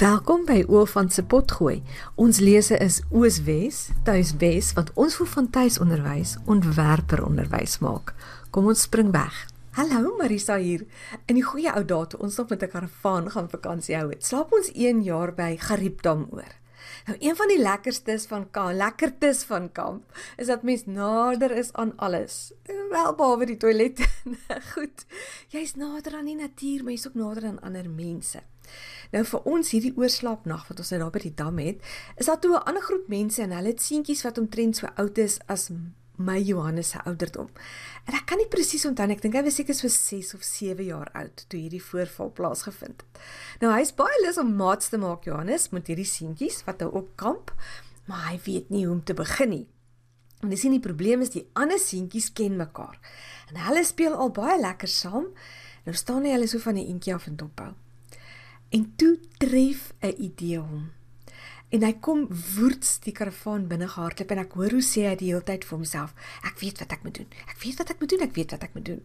Welkom by Oofant se potgooi. Ons lese is Ooswes, Tuiswes wat ons vir van tuisonderwys ontwerper onderwys maak. Kom ons spring weg. Hallo Marisa hier. In die goeie ou dae toe ons nog met 'n karavaan gaan vakansie hou het, slaap ons 1 jaar by Gariepdam oor. Nou een van die lekkerstes van kamp, lekkertes van kamp, is dat mens nader is aan alles. Wel behalwe die toilet. Goed. Jy's nader aan die natuur, maar jy's ook nader aan ander mense. Nou vir ons hierdie oorslaapnag wat ons nou daar by die dam het, is daar toe 'n ander groep mense en hulle het seentjies wat omtrent so oud is as my Johannes se ouderdom. En ek kan nie presies onthou nie, ek dink hy was seker so 6 of 7 jaar oud toe hierdie voorval plaasgevind het. Nou hy's baie lus om maats te maak Johannes met hierdie seentjies wat nou op kamp, maar hy weet nie hoe om te begin nie. En dis nie die probleem is die ander seentjies ken mekaar. En hulle speel al baie lekker saam. Nou staan hy hulle so van die eentjie af en dophou. En toe tref 'n idee hom. En hy kom woets die karavaan binne gehardloop en ek hoor hoe sê hy die hele tyd vir homself: Ek weet wat ek moet doen. Ek weet wat ek moet doen. Ek weet wat ek moet doen.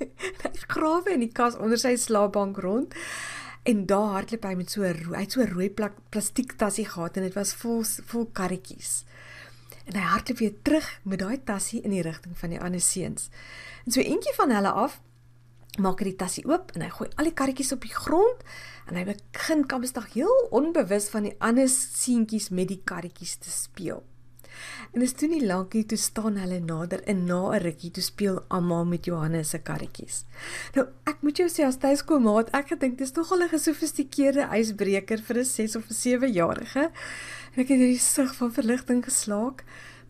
hy grawe in die kas onder sy slaapbank rond. En daar hardloop hy met so 'n hy het so 'n rooi plastiek tassie gehad en dit was vol vol karretjies. En hy hardloop weer terug met daai tassie in die rigting van die ander seuns. En so eentjie van hulle af maak hy die tassie oop en hy gooi al die karretjies op die grond en hy begin kampsdag heel onbewus van die ander seentjies met die karretjies te speel. En dis toe nie lankie toe staan hulle nader en na 'n rukkie toe speel almal met Johannes se karretjies. Nou ek moet jou sê as tuiskomaat ek gedink dis tog al 'n gesofistikeerde ysbreker vir 'n 6 of 'n 7 jarige. En ek het hierdie sug van verligting geslaak.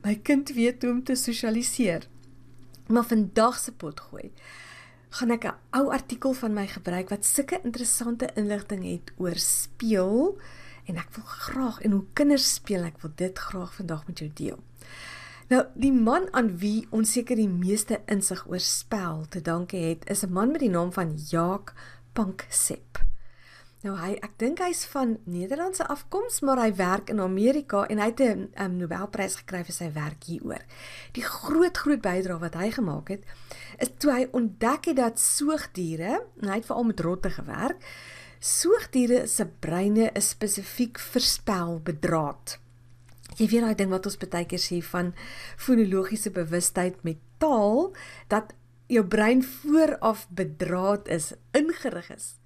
My kind weet hoe om te sosialiseer. Maar vandag se pot gooi gaan ek 'n ou artikel van my gebruik wat sulke interessante inligting het oor speel en ek wil graag en hoe kinders speel ek wil dit graag vandag met jou deel. Nou die man aan wie ons seker die meeste insig oor spel te danke het is 'n man met die naam van Jaak Panksepp. Nou hy, ek dink hy's van Nederlandse afkoms, maar hy werk in Amerika en hy het 'n um, Nobelprys gekry vir sy werk hieroor. Die groot groot bydrae wat hy gemaak het, is toe hy ontdek het dat soogdiere, hy het veral met rotte gewerk, soogdiere se breine is spesifiek verspel bedraad. Jy weet daai ding wat ons baie keer sê van fonologiese bewustheid met taal dat jou brein vooraf bedraad is, ingerig is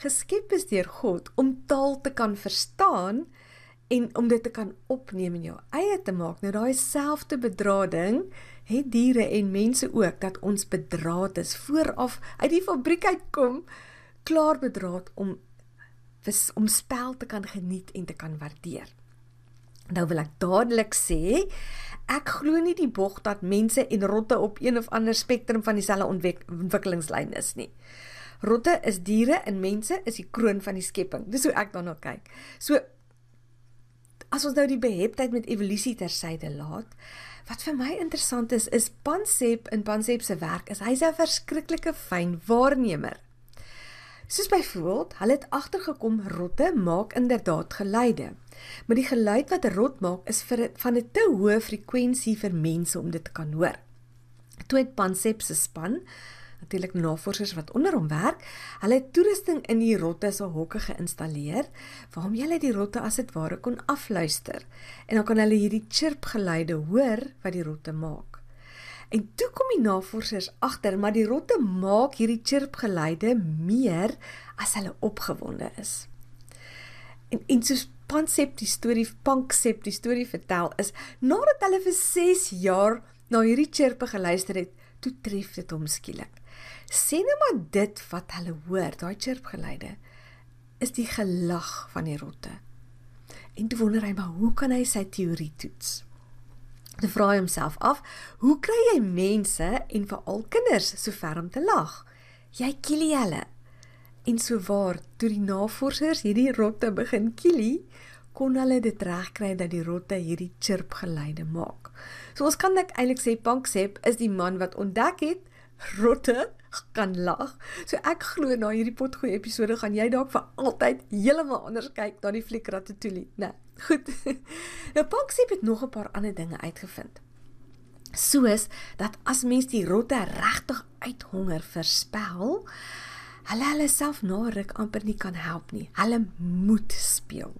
geskep is deur God om taal te kan verstaan en om dit te kan opneem in jou eie te maak. Nou daai selfde bedrading het diere en mense ook dat ons bedraad is vooraf uit die fabriek uitkom klaar bedraad om om spel te kan geniet en te kan waardeer. Nou wil ek dadelik sê ek glo nie die bog dat mense en rotte op een of ander spektrum van dieselfde ontwikkelingslyn is nie. Rotte is diere en mense is die kroon van die skepping. Dis hoe ek daarna kyk. So as ons nou die beheptheid met evolusie tersyde laat, wat vir my interessant is, is Pansep in Pansep se werk is hy's 'n verskriklike fyn waarnemer. Soos byvoorbeeld, hulle het agtergekom rotte maak inderdaad geluide. Maar die geluid wat 'n rot maak is vir van 'n te hoë frekwensie vir mense om dit te kan hoor. Toe het Pansep se span natuurlik navorsers wat onder hom werk. Hulle het toerusting in die rotte se hokke geïnstalleer waarom jy die rotte as dit ware kon afluister en dan kan hulle hierdie chirp geluide hoor wat die rotte maak. En toe kom die navorsers agter maar die rotte maak hierdie chirp geluide meer as hulle opgewonde is. En en so Pansep die storie Panksep die storie vertel is nadat hulle vir 6 jaar na hierdie chirpe geluister het, toe tref dit hom skielik. Sien nou maar dit wat hulle hoor, daai chirpgeluide is die gelag van die rotte. En toe wonder hy maar hoe kan hy sy teorie toets? Hy vra homself af, hoe kry jy mense en veral kinders so ver om te lag? Jy kielie hulle. En so waar toe die navorsers hierdie rotte begin kielie, kon hulle dit regkry dat die rotte hierdie chirpgeluide maak. So ons kan net eintlik sê Panksep is die man wat ontdek het rotte kan lag. So ek glo na hierdie potgooi episode gaan jy dalk vir altyd heeltemal anders kyk na die fliek Ratatouille. Nee, goed. Nou Paxie het nog 'n paar ander dinge uitgevind. Soos dat as mens die rotte regtig uithonger verspel, hulle hulle self na ruk amper nie kan help nie. Hulle moet speel.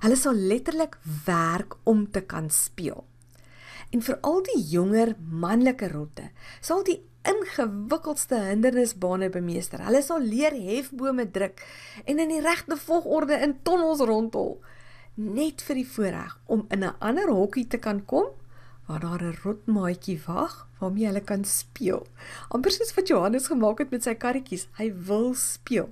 Hulle sal letterlik werk om te kan speel. En vir al die jonger manlike rotte, sal die ingewikkeldste hindernisbane bemeester. Hulle sal leer hefbome druk en in die regte volgorde in tonnels rondhol net vir die voorreg om in 'n ander hokkie te kan kom waar daar 'n rotmaatjie wag waarmee hulle kan speel. Amper soos wat Johannes gemaak het met sy karretjies, hy wil speel.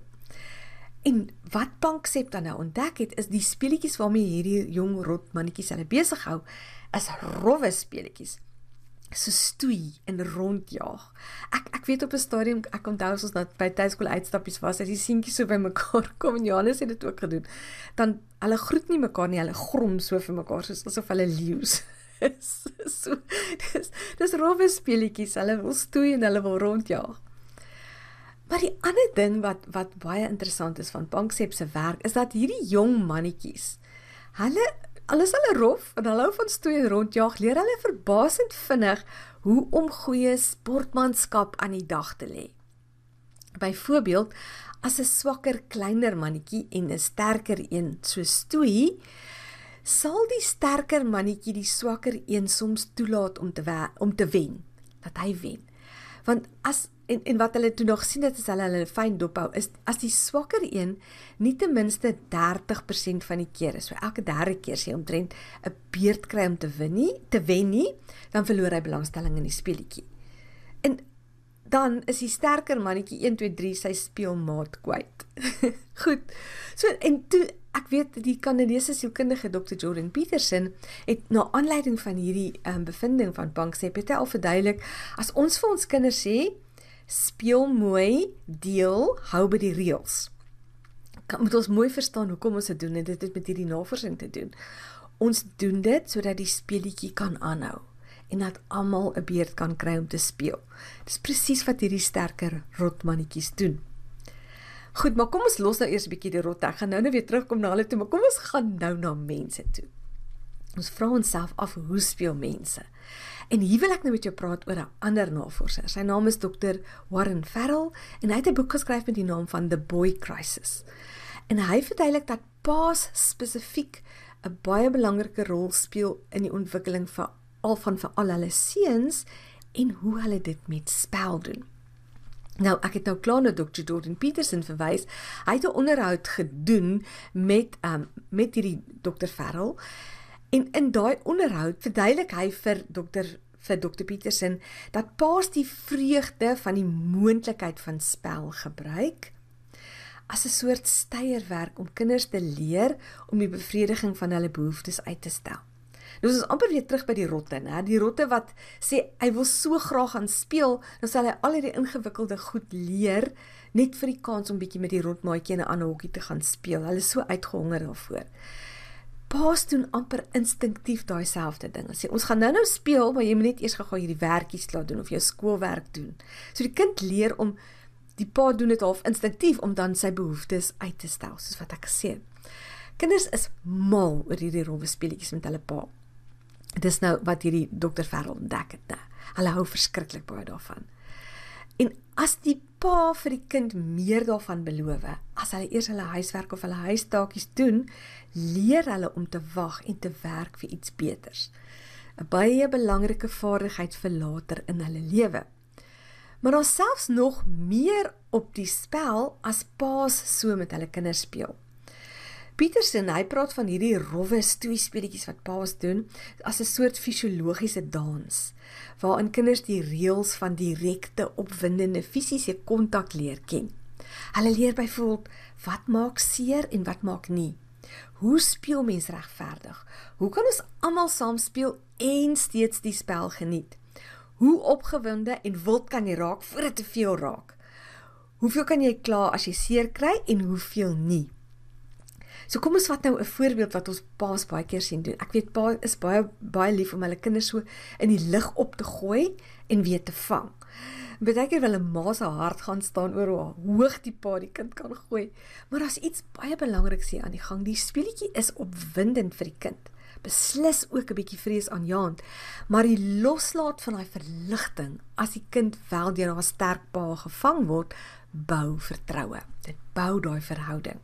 En wat Banksep dan nou ontdek het, is die speletjies waarmee hierdie jong rotmannetjies hulle besig hou, is rowwe speletjies so stoei en rondjaag. Ek ek weet op 'n stadium ek onthou ons net by tuiskool uitstappies was, as die seentjies so by mekaar kom en Johannes het dit ook gedoen. Dan hulle groet nie mekaar nie, hulle grom so vir mekaar soos asof hulle leeu's so dis dis rowwe speletjies. Hulle wil stoei en hulle wil rondjaag. Maar die ander ding wat wat baie interessant is van Banksep se werk is dat hierdie jong mannetjies hulle alles hulle rof en hulle hou van stoei en rondjag, leer hulle verbasend vinnig hoe om goeie sportmanskap aan die dag te lê. Byvoorbeeld, as 'n swakker kleiner mannetjie en 'n sterker een so stoei, sal die sterker mannetjie die swakker een soms toelaat om te om te wen, dat hy wen. Want as en en wat hulle toe nog sien dit is hulle hulle fyn dophou is as die swakker een nie ten minste 30% van die kere so elke derde keer sê omtrent 'n beurt kry om te wen nie te wen nie dan verloor hy belangstelling in die speletjie en dan is die sterker mannetjie 1 2 3 sy speelmaat kwyt goed so en toe ek weet die Kanadese sielkundige Dr Jordan Peterson het na aanleiding van hierdie um, bevinding van Bank sê het hy al verduidelik as ons vir ons kinders sê speel mooi, deel, hou by die reëls. Kan moet ons mooi verstaan hoekom ons dit doen en dit het met hierdie navorsing te doen. Ons doen dit sodat die speletjie kan aanhou en dat almal 'n beurt kan kry om te speel. Dis presies wat hierdie sterker rotmannetjies doen. Goed, maar kom ons los nou eers 'n bietjie die rotte. Ek gaan nou net weer terugkom na hulle toe, maar kom ons gaan nou na mense toe. Ons vra onsself af hoe speel mense? En hier wil ek nou met jou praat oor 'n ander navorser. Sy naam is Dr. Warren Farrell en hy het 'n boek geskryf met die naam van The Boy Crisis. En hy verduidelik dat paas spesifiek 'n baie belangrike rol speel in die ontwikkeling van al van vir al hulle seuns en hoe hulle dit met spel doen. Nou, ek het nou klaar na Dr. Jordan Peterson verwys. Hy het 'n onderhoud gedoen met um met hierdie Dr. Farrell En in daai onderhoud verduidelik hy vir dokter vir dokter Petersen dat paas die vreugde van die moontlikheid van spel gebruik as 'n soort steierwerk om kinders te leer om die bevrediging van hulle behoeftes uit te stel. Nou ons is amper weer terug by die rotte, né? Die rotte wat sê hy wil so graag gaan speel, dan sal hy al hierdie ingewikkelde goed leer net vir die kans om bietjie met die rotmaatjie in 'n ander hokkie te gaan speel. Hulle is so uitgehonger daarvoor paas doen amper instinktief daai selfde ding. Sê ons gaan nou-nou speel, maar jy moet net eers gou hierdie werkies klaar doen of jou skoolwerk doen. So die kind leer om die pa doen dit half instinktief om dan sy behoeftes uit te stel, soos wat ek gesê het. Kinders is mal oor hierdie rowwe speletjies met hulle pa. Dis nou wat hierdie dokter Ferrel ontdek het. Hulle hou verskriklik baie daarvan. En as die pa vir die kind meer daarvan beloof, as hulle eers hulle huiswerk of hulle huistaakies doen, leer hulle om te wag en te werk vir iets beters. 'n Baie belangrike vaardigheid vir later in hulle lewe. Maar daar's selfs nog meer op die spel as paas so met hulle kinders speel. Petersen, hy praat van hierdie rowwe stoeispeletjies wat paas doen as 'n soort fisiologiese dans waarin kinders die reëls van direkte opwindende fisiese kontak leer ken. Hulle leer byvoorbeeld wat maak seer en wat maak nie. Hoe speel mens regverdig? Hoe kan ons almal saam speel en steeds die spel geniet? Hoe opgewonde en wild kan jy raak voordat dit te veel raak? Hoeveel kan jy kla as jy seer kry en hoeveel nie? So kom ons vat nou 'n voorbeeld wat ons paas baie keer sien doen. Ek weet pa is baie baie lief om hulle kinders so in die lug op te gooi en weer te vang. Baie keer wil 'n ma se hart gaan staan oor hoe hoog die pa die kind kan gooi. Maar daar's iets baie belangriks hier aan die gang. Die speletjie is opwindend vir die kind. beslis ook 'n bietjie vreesaanjaend, maar die loslaat van daai verligting as die kind wel deur haar sterk pa gevang word, bou vertroue. Dit bou daai verhouding.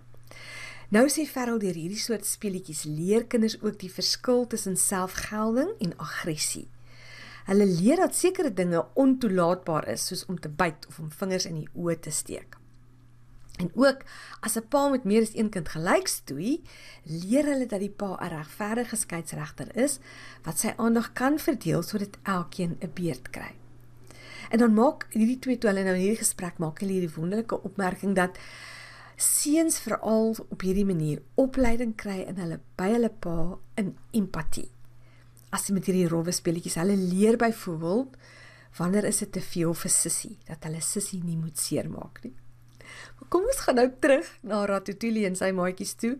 Nou sê Ferrell deur hierdie soort speletjies leer kinders ook die verskil tussen selfgelding en aggressie. Hulle leer dat sekere dinge ontoelaatbaar is, soos om te byt of om vingers in die oë te steek. En ook as 'n pa met meer as een kind gelyk stoei, leer hulle dat die pa 'n regverdige skeidsregter is wat sy aandag kan verdeel sodat elkeen 'n beurt kry. En dan maak hierdie twee toe hulle nou in hierdie gesprek maak hulle hierdie wonderlike opmerking dat seuns veral op hierdie manier opleiding kry in hulle by hulle pa in empatie. As jy met hierdie rowwe speletjies, hulle leer byvoorbeeld wanneer is dit te veel vir sissie dat hulle sissie nie moet seermaak nie. Maar kom ons gaan nou terug na Ratatouille en sy maatjies toe.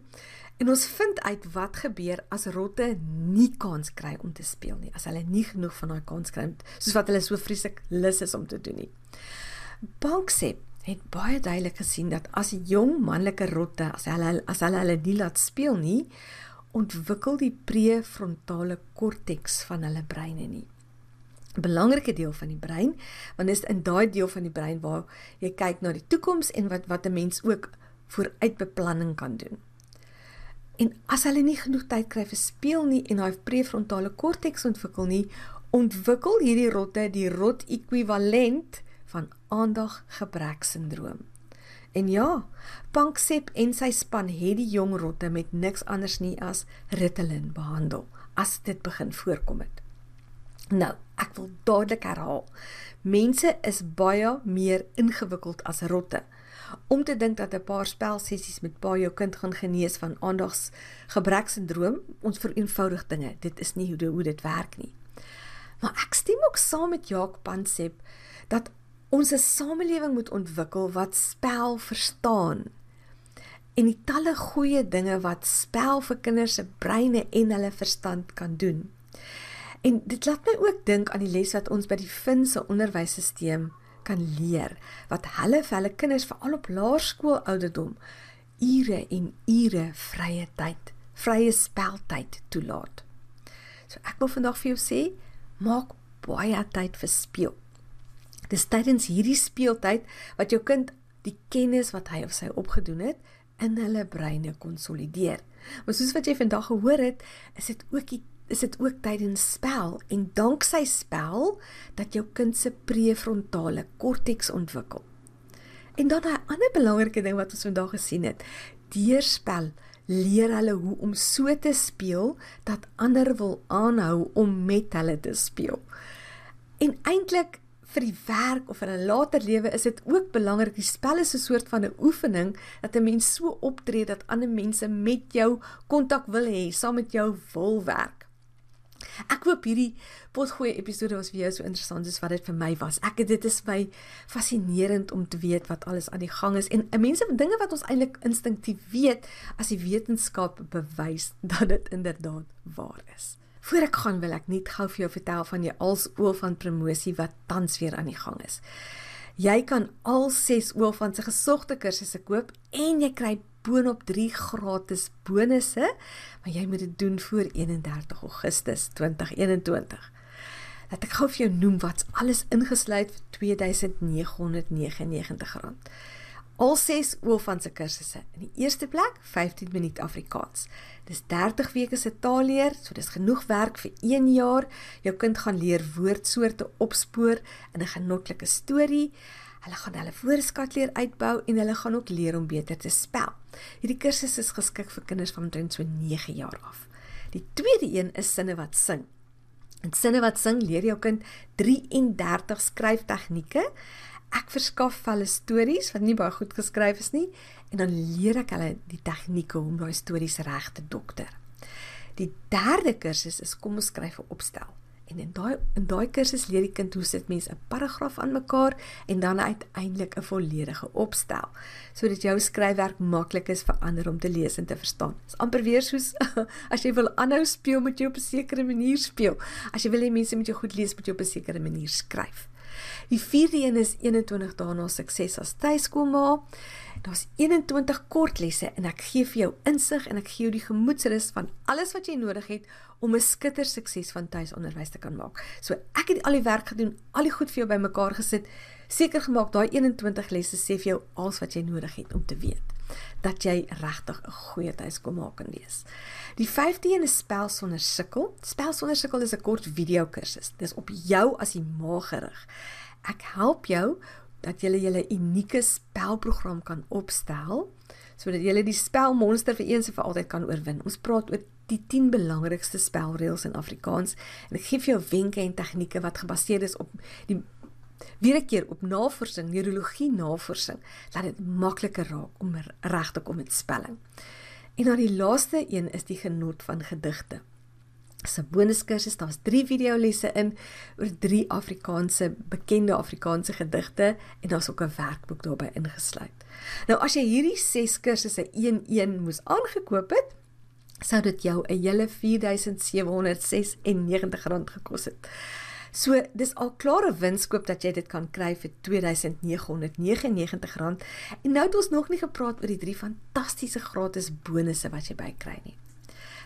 En ons vind uit wat gebeur as rotte nie kans kry om te speel nie. As hulle nie genoeg van daai kans kry soos wat hulle so vreeslik lus is om te doen nie. Banksep het baie duidelik gesien dat as jong manlike rotte as hulle as hulle hulle nie laat speel nie, ontwikkel die prefrontale korteks van hulle breine nie. 'n Belangrike deel van die brein, want dit is in daai deel van die brein waar jy kyk na die toekoms en wat wat 'n mens ook vooruitbeplanning kan doen. En as hulle nie genoeg tyd kry vir speel nie en daai prefrontale korteks ontwikkel nie, ontwikkel hierdie rotte die rot ekwivalent van aandagggebreksindroom. En ja, Panksep en sy span het die jong rotte met niks anders nie as Ritalin behandel as dit begin voorkom het. Nou, ek wil dadelik herhaal. Mense is baie meer ingewikkeld as rotte. Om te dink dat 'n paar spelsessies met pa jou kind gaan genees van aandagsgebreksindroom, ons vereenvoudig dinge. Dit is nie hoe hoe dit werk nie. Maar ek stem ook saam met Jacques Pansep dat ons 'n samelewing moet ontwikkel wat spel verstaan. En die talle goeie dinge wat spel vir kinders se breine en hulle verstand kan doen. En dit laat my ook dink aan die les wat ons by die Finse onderwysstelsel kan leer wat hulle vir hulle kinders veral op laerskool ouderdom ure en ure vrye tyd, vrye speltyd toelaat. So ek wil vandag vir jou sê, maak baie tyd vir speel. Dis tydens hierdie speeltyd wat jou kind die kennis wat hy of sy opgedoen het in hulle breine konsolideer. Maar soos wat jy vandag gehoor het, is dit ook die is dit ook tydens spel en danksy spel dat jou kind se prefrontale korteks ontwikkel. En dan 'n ander belangrike ding wat ons vandag gesien het, deur spel leer hulle hoe om so te speel dat ander wil aanhou om met hulle te speel. En eintlik vir die werk of in 'n later lewe is dit ook belangrik. Die spel is 'n soort van 'n oefening dat 'n mens so optree dat ander mense met jou kontak wil hê, saam met jou wil werk. Ek hoop hierdie potgoeie episode was vir jou so interessant soos wat dit vir my was. Ek dit is my fascinerend om te weet wat alles aan die gang is en mense dinge wat ons eintlik instinktief weet as die wetenskap bewys dat dit inderdaad waar is. Voor ek gaan wil ek net gou vir jou vertel van die als ool van promosie wat tans weer aan die gang is. Jy kan al 6 ool van se gesogte kursusse koop en jy kry boonop 3 gratis bonusse, maar jy moet dit doen voor 31 Augustus 2021. Laat ek gou vir jou noem wat's alles ingesluit vir R2999. Al 6 Oofan se kursusse. In die eerste plek 15 minuut Afrikaans. Dis 30 weke se taalleer, so dis genoeg werk vir 1 jaar. Jou kind gaan leer woordsoorte opspoor in 'n genoeglike storie. Hulle gaan hulle woordeskatleer uitbou en hulle gaan ook leer om beter te spel. Hierdie kursus is geskik vir kinders van omtrent so 9 jaar af. Die tweede een is sinne wat sing. In sinne wat sing leer jou kind 33 skryftegnieke ek verskaf hulle stories wat nie baie goed geskryf is nie en dan leer ek hulle die tegnieke om daai stories reg te dokter. Die derde kursus is kom ons skryf 'n opstel. En in daai in daai kursus leer die kind hoe sit mense 'n paragraaf aan mekaar en dan uiteindelik 'n volledige opstel sodat jou skryfwerk maklik is vir ander om te lees en te verstaan. Dit is amper weer soos as jy wil aanhou speel met jou op 'n sekere manier speel. As jy wil hê mense moet jou goed lees, moet jy op 'n sekere manier skryf. Die vierde een is 21 dae na sukses as tuiskoolma. Daar's 21 kortlesse en ek gee vir jou insig en ek gee jou die gemoedsrus van alles wat jy nodig het om 'n skitter sukses van tuisonderwys te kan maak. So ek het al die werk gedoen, al die goed vir jou bymekaar gesit, seker gemaak daai 21 lesse sê vir jou alles wat jy nodig het om te weet dat jy regtig 'n goeie tuiskoolma kan wees. Die 5de een is spel sonder sukkel. Spel sonder sukkel is 'n kort video kursus. Dis op jou as die ma gerig. Ek help jou dat jy julle unieke spelprogram kan opstel sodat jy die spelmonster vir eens en vir altyd kan oorwin. Ons praat oor die 10 belangrikste spelreëls in Afrikaans en ek gee vir jou wenke en tegnieke wat gebaseer is op die weer 'n keer op navorsing, neurologie navorsing, dat dit makliker raak om reg te kom met spelling. En dan die laaste een is die genot van gedigte. Dis 'n bonuskursus, daar's 3 videolesse in oor 3 Afrikaanse bekende Afrikaanse gedigte en daar's ook 'n werkboek daarbey ingesluit. Nou as jy hierdie 6 kursusse een-een moes aangekoop het, sou dit jou 'n hele R4796 gekos het. So dis al klare winskoop dat jy dit kan kry vir R2999 en nou het ons nog nie gepraat oor die drie fantastiese gratis bonusse wat jy bykry nie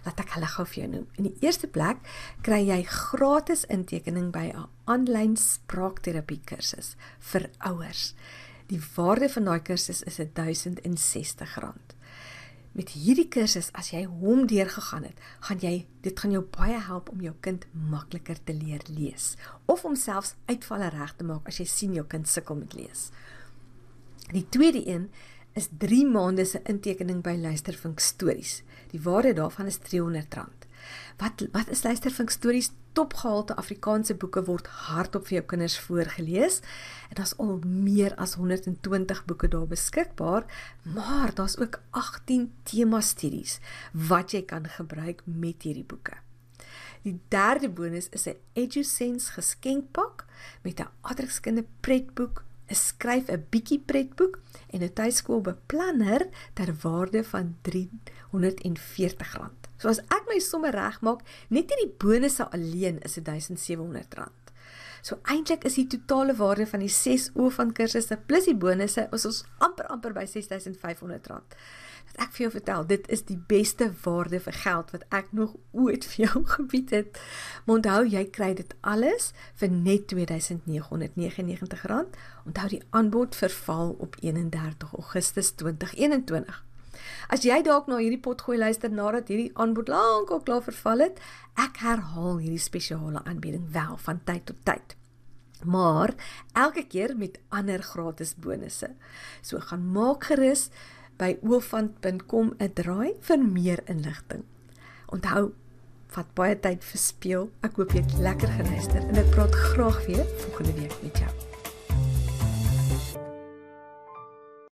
laat ek hulle gou vir jou noem. In die eerste plek kry jy gratis intekening by 'n aanlyn spraakterapie kursus vir ouers. Die waarde van daai kursus is R1060. Met hierdie kursus as jy hom deurgegaan het, gaan jy dit gaan jou baie help om jou kind makliker te leer lees of om selfs uitvalle reg te maak as jy sien jou kind sukkel met lees. Die tweede een is 3 maande se intekening by Luistervink Stories. Die waarde daarvan is R300. Wat wat is Luistervink Stories? Topgehalte Afrikaanse boeke word hardop vir jou kinders voorgeles. En daar's al meer as 120 boeke daar beskikbaar, maar daar's ook 18 tema studies wat jy kan gebruik met hierdie boeke. Die derde bonus is 'n EduSense geskenkpak met 'n aardrykskunde pretboek 'n skryf 'n bietjie pretboek en 'n tuiskoolbeplanner ter waarde van R340. So as ek my somme regmaak, net hierdie bonusse alleen is R1700. So eintlik is die totale waarde van die 6 oë van kursusse plus die bonusse ons amper amper by R6500 ek vir jou vertel, dit is die beste waarde vir geld wat ek nog ooit vir jou gebied het. Maar onthou, jy kry dit alles vir net R2999. Onthou die aanbod verval op 31 Augustus 2021. As jy dalk na hierdie potgooi luister nadat hierdie aanbod lankal klaar verval het, ek herhaal hierdie spesiale aanbieding wel van tyd tot tyd. Maar elke keer met ander gratis bonusse. So gaan maak gerus by oofant.com 'n draai vir meer inligting. Onthou, vat baie tyd verspeel. Ek hoop jy het lekker geluister en ek praat graag weer volgende week met jou.